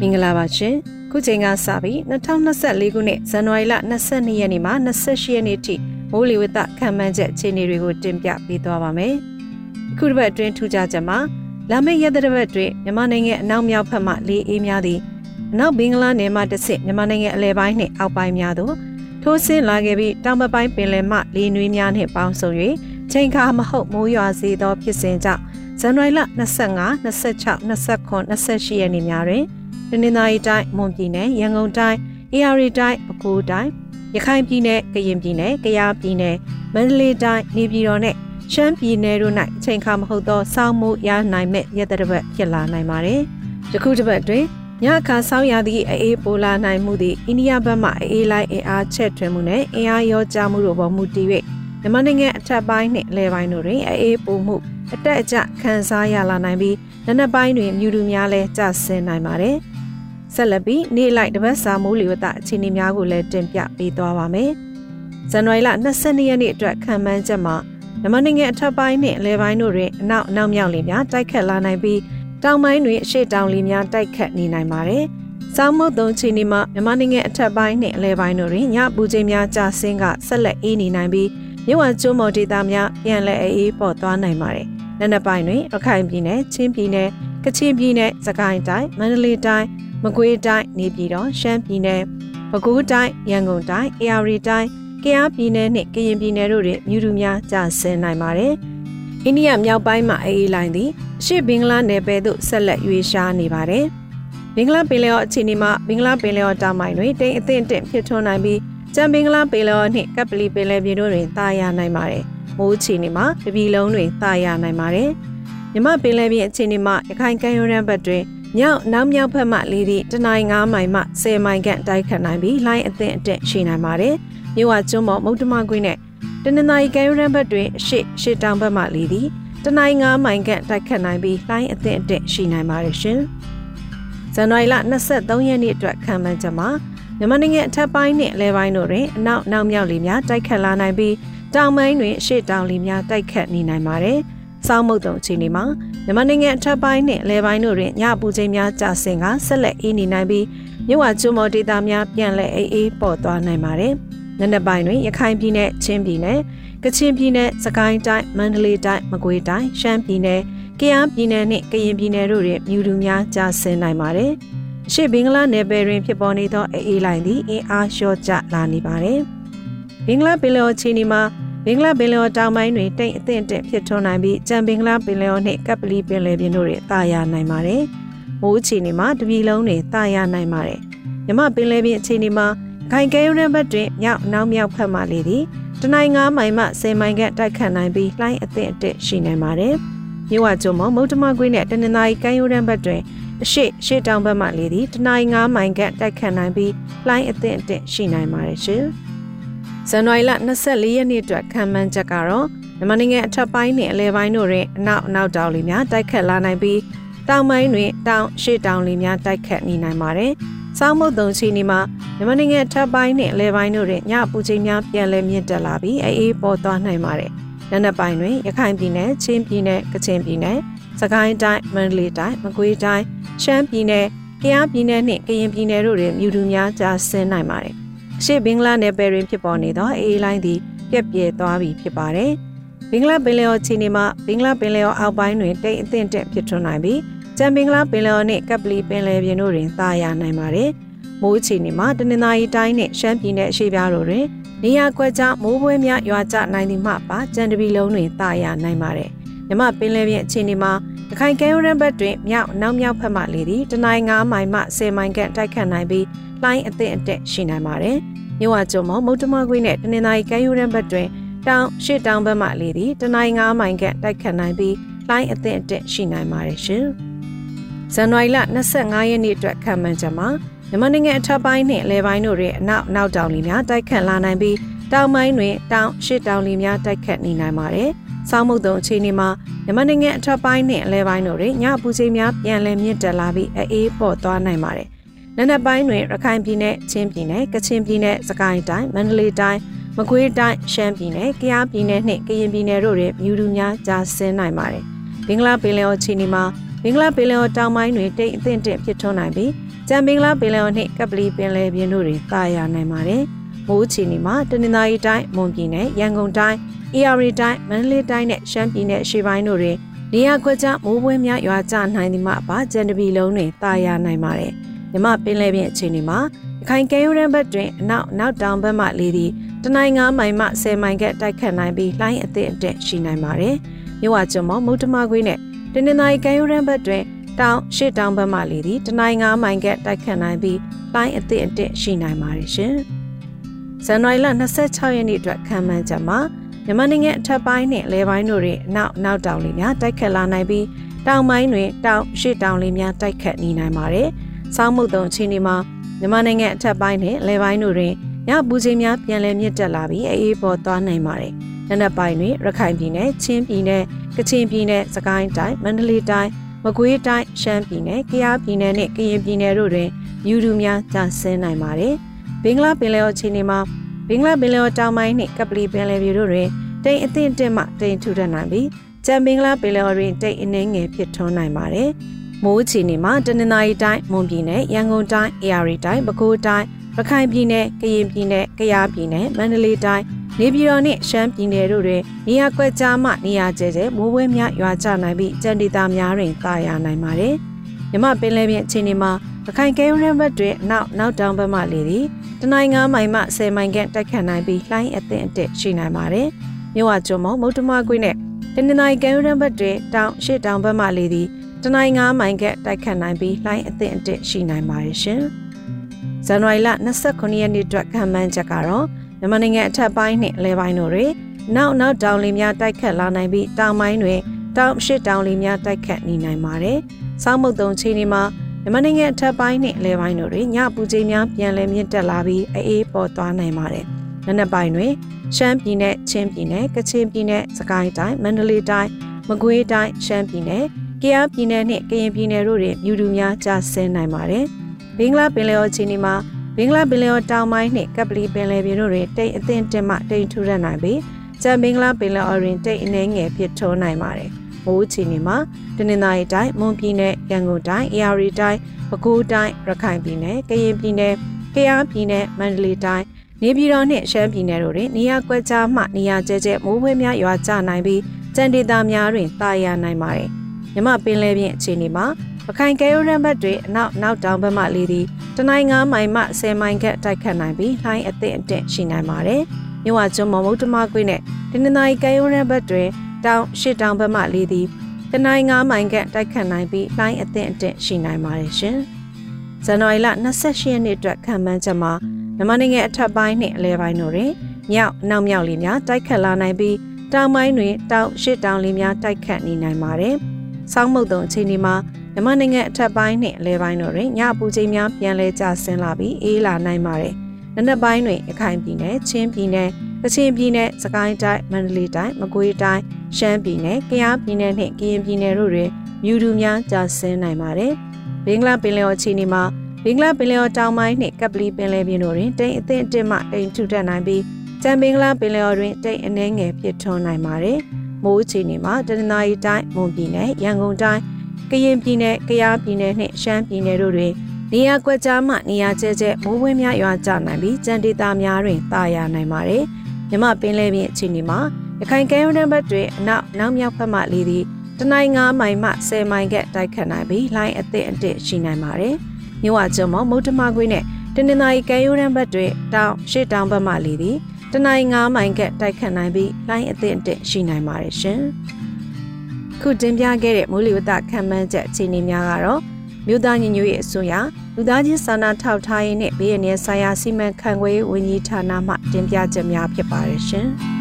မင်္ဂလာပါရှင်ခုချိန်ကစပြီး2024ခုနှစ်ဇန်နဝါရီလ22ရက်နေ့မှ28ရက်နေ့ထိမိုးလေဝသခံမှန်းချက်အခြေအနေတွေကိုတင်ပြပေးသွားပါမယ်အခုတစ်ပတ်အတွင်းထူးခြားချက်မှာလာမယ့်ရက်တစ်ပတ်တွင်မြန်မာနိုင်ငံအနောက်မြောက်ဘက်မှလေအေးများသည်အနောက်ဘင်္ဂလားနယ်မှတစ်ဆင့်မြန်မာနိုင်ငံအလဲပိုင်းနှင့်အောက်ပိုင်းများသို့ထိုးဆင်းလာခဲ့ပြီးတောင်ဘက်ပိုင်းပင်လယ်မှလေနွေးများနှင့်ပေါင်းစုံ၍ချိန်ခါမဟုတ်မိုးရွာစေသောဖြစ်စဉ်ကြောင့်ဇန်နဝါရီလ25 26 29 28ရက်နေ့များတွင် တနင်္သာရီတိုင်းမွန်ပြည်နယ်ရန်ကုန်တိုင်းအေရီတိုင်းပဲခူးတိုင်းရခိုင်ပြည်နယ်ကရင်ပြည်နယ်ကယားပြည်နယ်မန္တလေးတိုင်းနေပြည်တော်နဲ့ရှမ်းပြည်နယ်တို့၌အချိန်ခါမဟုတ်သောစောင်းမှုရနိုင်မဲ့ရက်တပတ်ဖြစ်လာနိုင်ပါတယ်။ယခုတစ်ပတ်တွင်ညအခါဆောင်းရာသီအေးပိုလာနိုင်မှုသည်အိန္ဒိယဘက်မှအေးလိုက်အင်အားချက်ထွင်မှုနဲ့အင်အားရောကြမှုတို့ပေါ်မူတည်၍မြန်မာနိုင်ငံအထက်ပိုင်းနှင့်အလယ်ပိုင်းတို့တွင်အေးပိုမှုအတက်အကျခံစားရလာနိုင်ပြီးနနက်ပိုင်းတွင်မြူတူများလည်းကျဆင်းနိုင်ပါတယ်။ ဆက်လက်ပြီးနေ့လိုက်တပတ်စာမိုးလေဝသအခြေအနေများကိုလည်းတင်ပြပေးသွားပါမယ်။ဇန်နဝါရီလ22ရက်နေ့အတွက်ခံမှန်းချက်မှာမြန်မာနိုင်ငံအထက်ပိုင်းနှင့်အလယ်ပိုင်းတို့တွင်အနောက်အနောက်မြောက်လေများတိုက်ခတ်လာနိုင်ပြီးတောင်ပိုင်းတွင်အရှေ့တောင်လေများတိုက်ခတ်နေနိုင်ပါတယ်။စောင်းမုတ်သုံးချီနေမှာမြန်မာနိုင်ငံအထက်ပိုင်းနှင့်အလယ်ပိုင်းတို့တွင်ညပူချိန်များကျဆင်းကဆက်လက်အေးနေနိုင်ပြီးမြဝကျွန်းမော်ဒေသများပြန်လည်အေးပေါ်သွားနိုင်ပါတယ်။နနက်ပိုင်းတွင်ရခိုင်ပြည်နယ်ချင်းပြည်နယ်ကချင်ပြည်နယ်စကိုင်းတိုင်းမန္တလေးတိုင်း မကွေးတိုင်းနေပြည်တော်ရှမ်းပြည်နယ်ပဲခူးတိုင်းရန်ကုန်တိုင်းအေရီတိုင်းကယားပြည်နယ်နှင့်ကရင်ပြည်နယ်တို့တွင်မြူတူများကျဆင်းနိုင်ပါတယ်။အိန္ဒိယမြောက်ပိုင်းမှာအေးအေးလိုင်းသည်အရှေ့ဘင်္ဂလားနယ်ပယ်သို့ဆက်လက်ရွေးရှားနေပါတယ်။ဘင်္ဂလားပင်လယ်အော်အခြေအနေမှာဘင်္ဂလားပင်လယ်အော်တောင်ပိုင်းတွင်တိမ်အထင်တင့်ဖြစ်ထွန်းနိုင်ပြီးကျန်ဘင်္ဂလားပင်လယ်အော်နှင့်ကပ်ပလီပင်လယ်ပြင်တို့တွင်တာယာနိုင်ပါတယ်။မိုးအခြေအနေမှာတပြည်လုံးတွင်သာရနိုင်ပါတယ်။မြမပင်လယ်ပြင်အခြေအနေမှာရခိုင်ကမ်းရိုးတန်းဘက်တွင် မြောက်နောက်မြောက်ဘက်မှလေသည့်တနိုင်း9မိုင်မှ10မိုင်ခန့်တိုက်ခတ်နိုင်ပြီးလိုင်းအသင့်အတက်ရှိနိုင်ပါတယ်။မြို့ဝကျွန်းပေါ်မုတ်တမကွင်းနဲ့တနင်္သာရီကမ်းရိုးတန်းဘက်တွင်အရှိရှေ့တောင်ဘက်မှလေသည့်တနိုင်း9မိုင်ခန့်တိုက်ခတ်နိုင်ပြီးလိုင်းအသင့်အတက်ရှိနိုင်ပါတယ်ရှင်။ဇန်နဝါရီလ23ရက်နေ့အတွက်ခံမှန်းချက်မှာမြန်မာနိုင်ငံအထက်ပိုင်းနှင့်အလဲပိုင်းတို့တွင်အနောက်နောက်မြောက်လေများတိုက်ခတ်လာနိုင်ပြီးတောင်ပိုင်းတွင်ရှေ့တောင်လီများတိုက်ခတ်နေနိုင်ပါတယ်။ စောင်းမုတ်တုံအခြေအနေမှာမြန်မာနိုင်ငံအထက်ပိုင်းနှင့်အလဲပိုင်းတို့တွင်ညပူချိန်များကျဆင်းကဆက်လက်အေးနေနိုင်ပြီးမြဝကျွန်းမော်ဒေတာများပြန်လည်အေးအေးပေါ်သွားနိုင်ပါတယ်။နံနက်ပိုင်းတွင်ရခိုင်ပြည်နယ်ချင်းပြည်နယ်ကချင်ပြည်နယ်စကိုင်းတိုင်းမန္တလေးတိုင်းမကွေးတိုင်းရှမ်းပြည်နယ်ကယားပြည်နယ်နှင့်ကရင်ပြည်နယ်တို့တွင်မြူတူများကျဆင်းနိုင်ပါတယ်။ရှေ့ဘင်္ဂလားနယ်ပယ်တွင်ဖြစ်ပေါ်နေသောအေးလိုင်းသည်အင်အားလျော့ကျလာနေပါတယ်။ဘင်္ဂလားပင်လယ်အော်ချီနီမှာ ဘင်္ဂလားပင်လယ်အော်တောင်ပိုင်းတွင်တိတ်အထင်တက်ဖြစ်ထွန်းနိုင်ပြီးကြံဘင်္ဂလားပင်လယ်အော်နှင့်ကပ်ပလီပင်လယ်ပြင်တို့တွင်တာယာနိုင်ပါတယ်။မိုးချီနီမှာတပြည်လုံးတွင်တာယာနိုင်ပါတယ်။မြမပင်လယ်ပြင်အခြေအနေမှာခိုင်ကဲရုံးဘက်တွင်မြောက်နောက်မြောက်ဖက်မှလေသည်တနိုင်9မိုင်မှ10မိုင်ခန့်တိုက်ခတ်နိုင်ပြီးလှိုင်းအသင့်အတက်ရှိနိုင်ပါတယ်။မြို့ဝကျုံမမုတ်တမကွေးနဲ့တနင်္သာရီကမ်းရိုးတန်းဘက်တွင်အရှိရှေ့တောင်ဘက်မှလေသည်တနိုင်9မိုင်ခန့်တိုက်ခတ်နိုင်ပြီးလှိုင်းအသင့်အတက်ရှိနိုင်ပါတယ်ရှင်။ ဇန်နဝါရီလ24ရက်နေ့အတွက်ခံမှန်းချက်ကတော့မြန်မာနိုင်ငံအထက်ပိုင်းနဲ့အလယ်ပိုင်းတို့တွင်အနောက်အနောက်တောင်လေများတိုက်ခတ်လာနိုင်ပြီးတောင်ပိုင်းတွင်တောင်ရှေ့တောင်လေများတိုက်ခတ်နေနိုင်ပါတယ်။စောင်းမုတ်တုံချီနီမှာမြန်မာနိုင်ငံအထက်ပိုင်းနဲ့အလယ်ပိုင်းတို့တွင်ညပူချိန်များပြန်လည်မြင့်တက်လာပြီးအေးပေါ်သွားနိုင်ပါတယ်။နံနက်ပိုင်းတွင်ရခိုင်ပြည်နယ်၊ချင်းပြည်နယ်၊ကချင်ပြည်နယ်၊စကိုင်းတိုင်း၊မန္တလေးတိုင်း၊မကွေးတိုင်း၊ရှမ်းပြည်နယ်၊ကယားပြည်နယ်နှင့်ကရင်ပြည်နယ်တို့တွင်မြူတူများကျဆင်းနိုင်ပါတယ်။အ ရှေ့ဘင်္ဂလားနယ်ပယ်တွင်ဖြစ်ပေါ်နေသောအေးလိုင်းသည်ပြက်ပြဲသွားပြီဖြစ်ပါတယ်။ဘင်္ဂလားပင်လယ်အော်ချီနေမှာဘင်္ဂလားပင်လယ်အော်အောက်ပိုင်းတွင်တိတ်အထင်တက်ဖြစ်ထွန်းနိုင်ပြီးကြံဘင်္ဂလားပင်လယ်အော်နှင့်ကပ်ပလီပင်လယ်ပြင်တို့တွင်သာယာနိုင်ပါတယ်။မိုးချီနေမှာတနင်္သာရီတိုင်းနှင့်ရှမ်းပြည်နယ်အရှေ့ပြားတို့တွင်နေရာကွက်ကြားမိုးပွဲများရွာကျနိုင်သည်မှပါကြံတပီလုံးတွင်သာယာနိုင်ပါတယ်။မြမပင်လယ်ပြင်အခြေအနေမှာတခိုင်ကဲရန်ဘက်တွင်မြောက်နောက်မြောက်ဖက်မှလေသည်တနိုင်9မိုင်မှ10မိုင်ခန့်တိုက်ခတ်နိုင်ပြီးလှိုင်းအသင့်အတက်ရှိနိုင်ပါတယ်။ မြဝကျုံမမုတ်တမခွေးနဲ့တနင်္သာရီကမ်းရိုးတန်းဘက်တွင်တောင်ရှေ့တောင်ဘက်မှလေသည်တနိုင်9မိုင်ခန့်တိုက်ခတ်နိုင်ပြီးလှိုင်းအသင့်အတက်ရှိနိုင်ပါတယ်ရှင်။ဇန်နဝါရီလ25ရက်နေ့အတွက်ခံမှန်းချက်မှာမြန်မာနိုင်ငံအထက်ပိုင်းနှင့်အလဲပိုင်းတို့တွင်အနောက်နောက်တောင်လီများတိုက်ခတ်လာနိုင်ပြီးတောင်ပိုင်းတွင်တောင်ရှေ့တောင်လီများတိုက်ခတ်နေနိုင်ပါတယ်။စောင်းမုတ်တုံအခြေအနေမှာမြန်မာနိုင်ငံအထက်ပိုင်းနှင့်အလဲပိုင်းတို့တွင်ညပူချိန်များပြန်လည်မြင့်တက်လာပြီးအေးပေါ်သွားနိုင်ပါတယ်။ နနက်ပိုင်းတွင်ရခိုင်ပြည်နယ်ချင်းပြည်နယ်ကချင်ပြည်နယ်စကိုင်းတိုင်းမန္တလေးတိုင်းမကွေးတိုင်းရှမ်းပြည်နယ်ကယားပြည်နယ်နှင့်ကရင်ပြည်နယ်တို့တွင်မြူတူများကြာဆင်းနိုင်ပါတယ်။ဘင်္ဂလားပင်လယ်အော်ချီနီမှာဘင်္ဂလားပင်လယ်တောင်ပိုင်းတွင်တိတ်အထင်တင့်ဖြစ်ထွန်းနိုင်ပြီးကြံဘင်္ဂလားပင်လယ်နှင့်ကပလီပင်လယ်ပြင်တို့တွင်တာယာနိုင်ပါတယ်။မိုးချီနေမှာတနင်္သာရီတိုင်းမွန်ပြည်နယ်ရန်ကုန်တိုင်းအေရီတိုင်းမန္တလေးတိုင်းနဲ့ရှမ်းပြည်နယ်အရှေ့ပိုင်းတို့တွင်နေရာကွက်ကြားမိုးပွဲများရွာကျနိုင်သည်မှအပါကျန်တပီလုံးတွင်တာယာနိုင်ပါတယ်။ မြမပင်လယ်ပြင်အခြေအနေမှာရခိုင်ကဲရိုးရန်ဘက်တွင်အနောက်နောက်တောင်ဘက်မှလေသည်တနိုင်9မိုင်မှ10မိုင်ကတိုက်ခတ်နိုင်ပြီးလှိုင်းအသင့်အတက်ရှိနိုင်ပါတယ်။မြဝကျွန်းမမုတ်တမကွေးနဲ့တနင်္သာရီကဲရိုးရန်ဘက်တွင်တောင်ရှစ်တောင်ဘက်မှလေသည်တနိုင်9မိုင်ကတိုက်ခတ်နိုင်ပြီးလှိုင်းအသင့်အတက်ရှိနိုင်ပါတယ်ရှင်။ဇန်နဝါရီလ26ရက်နေ့အတွက်ခံမှန်းချက်မှာမြန်မာနိုင်ငံအထက်ပိုင်းနဲ့လယ်ပိုင်းတို့တွင်အနောက်နောက်တောင်လေများတိုက်ခတ်လာနိုင်ပြီးတောင်ပိုင်းတွင်တောင်ရှစ်တောင်လေများတိုက်ခတ်နေနိုင်ပါတယ်။ စောင်းမုတ်တုံချင်းဒီမှာမြန်မာနိုင်ငံအထက်ပိုင်းနဲ့လယ်ပိုင်းတို့တွင်ညပူချိန်များပြန်လည်မြင့်တက်လာပြီးအေးပေါ်သွားနိုင်ပါတယ်။နံနက်ပိုင်းတွင်ရခိုင်ပြည်နယ်၊ချင်းပြည်နယ်၊ကချင်ပြည်နယ်၊စကိုင်းတိုင်း၊မန္တလေးတိုင်း၊မကွေးတိုင်း၊ရှမ်းပြည်နယ်၊ကယားပြည်နယ်နှင့်ကရင်ပြည်နယ်တို့တွင်မြူတူများကျဆင်းနိုင်ပါတယ်။ဘင်္ဂလားပင်လယ်အော်ချင်းဒီမှာဘင်္ဂလားပင်လယ်တောင်ပိုင်းနှင့်ကပလီပင်လယ်ပြင်တို့တွင်တိမ်အသင့်တက်မှတိမ်ထူထပ်နိုင်ပြီးကြံမင်္ဂလာပင်လယ်တွင်တိမ်အနှင်းငယ်ဖြစ်ထွန်းနိုင်ပါတယ်။ မိုးချီနေမှာတနင်္သာရီတိုင်းမွန်ပြည်နယ်ရန်ကုန်တိုင်းအေရီတိုင်းပဲခူးတိုင်းရခိုင်ပြည်နယ်ကရင်ပြည်နယ်ကယားပြည်နယ်မန္တလေးတိုင်းနေပြည်တော်နှင့်ရှမ်းပြည်နယ်တို့တွင်နေရာကွက်ကြားမှနေရာကျဲကျဲမိုးဝဲများရွာကျနိုင်ပြီးကြံဒေသများတွင်သာယာနိုင်ပါတယ်။မြမပင်လယ်ပြင်အခြေအနေမှာရခိုင်ကဲရန်ဘတ်တွင်နောက်နောက်တောင်ဘက်မှလေသည်တနိုင်း9မိုင်မှ10မိုင်ခန့်တိုက်ခတ်နိုင်ပြီးလှိုင်းအသင့်အတက်ရှိနိုင်ပါတယ်။မြဝကျွန်းမမုတ်တမကွေးနဲ့တနင်္သာရီကဲရန်ဘတ်တွင်တောင်ရှစ်တောင်ဘက်မှလေသည် တနိုင်း9မိုင်ခန့်တိုက်ခတ်နိုင်ပြီးလှိုင်းအသင့်အတက်ရှိနိုင်ပါတယ်ရှင်။ဇန်နဝါရီလ29ရက်နေ့အတွက်ခံမှန်းချက်ကတော့မြန်မာနိုင်ငံအထက်ပိုင်းနှင့်အလဲပိုင်းတို့တွင်နောက်နောက်တောင်လီများတိုက်ခတ်လာနိုင်ပြီးတောင်ပိုင်းတွင်တောင်ရှစ်တောင်လီများတိုက်ခတ်နေနိုင်ပါတယ်။စောင်းမုတ်တုံချင်းဒီမှာမြန်မာနိုင်ငံအထက်ပိုင်းနဲ့အလဲပိုင်းတို့တွင်ညပူချိန်များပြန်လည်မြင့်တက်လာပြီးအေးပေါ်သွားနိုင်ပါတယ်။နံနက်ပိုင်းတွင်ရှမ်းပြည်နယ်ချင်းပြည်နယ်ကချင်ပြည်နယ်စကိုင်းတိုင်းမန္တလေးတိုင်းမကွေးတိုင်းရှမ်းပြည်နယ် ကယားပြည်နယ်နှင့်ကရင်ပြည်နယ်တို့တွင်မြူတူများကျဆင်းနိုင်ပါတယ်။ဘင်္ဂလားပင်လယ်အော်ချင်းဒီမှာဘင်္ဂလားပင်လယ်အော်တောင်ပိုင်းနှင့်ကပလီပင်လယ်ပြင်တို့တွင်တိတ်အသင့်တက်မှတိမ်ထူထပ်နိုင်ပြီးကျန်ဘင်္ဂလားပင်လယ်အော်တွင်တိတ်အနှဲငယ်ဖြစ်ထွန်းနိုင်ပါတယ်။မိုးချီနေမှာတနင်္သာရီတိုင်းမွန်ပြည်နယ်ရန်ကုန်တိုင်းအေရီတိုင်းပဲခူးတိုင်းရခိုင်ပြည်နယ်ကရင်ပြည်နယ်ကယားပြည်နယ်မန္တလေးတိုင်းနေပြည်တော်နှင့်ရှမ်းပြည်နယ်တို့တွင်နေရာကွက်ကြားမှနေရာကျဲကျဲမိုးဝဲများရွာကျနိုင်ပြီးကြံဒေသများတွင်တာယာနိုင်ပါတယ်။ မြမပင်လယ်ပြင်အခြေအနေမှာပခိုင်ကဲရိုရန်ဘတ်တွေအနောက်နောက်တောင်ဘက်မှလေသည်တနိုင်9မိုင်မှ10မိုင်ခန့်တိုက်ခတ်နိုင်ပြီးလှိုင်းအသင့်အတင့်ရှိနိုင်ပါတယ်။မြဝကျွန်းမမုတ်တမကွေးနဲ့တနင်္သာရီကဲရိုရန်ဘတ်တွေတောင်ရှစ်တောင်ဘက်မှလေသည်တနိုင်9မိုင်ခန့်တိုက်ခတ်နိုင်ပြီးလှိုင်းအသင့်အတင့်ရှိနိုင်ပါတယ်ရှင်။ဇန်နဝါရီလ28ရက်နေ့အတွက်ခံမှန်းချက်မှာမြန်မာနိုင်ငံအထက်ပိုင်းနှင့်အလဲပိုင်းတို့တွင်မြောက်နောက်မြောက်လေများတိုက်ခတ်လာနိုင်ပြီးတောင်ပိုင်းတွင်တောင်ရှစ်တောင်လေများတိုက်ခတ်နေနိုင်ပါတယ်။ ဆောင်းမုတ်တုံအချိန်ဒီမှာမြန်မာနိုင်ငံအထက်ပိုင်းနှင့်အလဲပိုင်းတို့တွင်ညအပူချိန်များပြန်လည်ကျဆင်းလာပြီးအေးလာနိုင်ပါတယ်။နံနက်ပိုင်းတွင်ရခိုင်ပြည်နယ်၊ချင်းပြည်နယ်၊ကချင်ပြည်နယ်၊စကိုင်းတိုင်း၊မန္တလေးတိုင်း၊မကွေးတိုင်း၊ရှမ်းပြည်နယ်၊ကယားပြည်နယ်နှင့်ကရင်ပြည်နယ်တို့တွင်မြူတူများကျဆင်းနိုင်ပါတယ်။ဘင်္ဂလားပင်လယ်အော်အခြေအနေမှာဘင်္ဂလားပင်လယ်အော်တောင်ပိုင်းနှင့်ကပလီပင်လယ်ပြင်တို့တွင်တိမ်အသင့်အတင့်မှတိမ်ထူထပ်နိုင်ပြီးကြံဘင်္ဂလားပင်လယ်အော်တွင်တိမ်အနှဲငယ်ဖြစ်ထွန်းနိုင်ပါတယ်။ မိုးအခြေအနေမှာတနင်္သာရီတိုင်းမွန်ပြည်နယ်ရန်ကုန်တိုင်းကရင်ပြည်နယ်ကယားပြည်နယ်နှင့်ရှမ်းပြည်နယ်တို့တွင်နေရာကွက်ကြားမှနေရာကျဲကျဲမိုးဝင်းများရွာကျနိုင်ပြီးကြံဒေသများတွင်တာယာနိုင်ပါတယ်။မြမပင်လယ်ပြင်အခြေအနေမှာရခိုင်ကဲရိုးတန်းဘက်တွင်အနောက်နောက်မြောက်ဘက်မှလေသည်တနိုင်း9မိုင်မှ10မိုင်ကတိုက်ခတ်နိုင်ပြီးလိုင်းအသင့်အတင့်ရှိနိုင်ပါတယ်။မြဝကျွန်းမမုတ်တမကွေးနဲ့တနင်္သာရီကဲရိုးတန်းဘက်တွင်တောင်ရှေ့တောင်ဘက်မှလေသည် တနိုင်း9မိုင်ကတိုက်ခတ်နိုင်ပြီးလိုင်းအသင့်အတင့်ရှိနိုင်ပါတယ်ရှင်။ခုတင်ပြခဲ့တဲ့မိုးလေဝသခန့်မှန်းချက်အခြေအနေများကတော့မြို့သားညီညွတ်ရေးအစိုးရလူသားချင်းစာနာထောက်ထားရေးနဲ့ဘေးရန်ဆိုင်ရာစီမံခန့်ခွဲရေးဝန်ကြီးဌာနမှတင်ပြချက်များဖြစ်ပါတယ်ရှင်။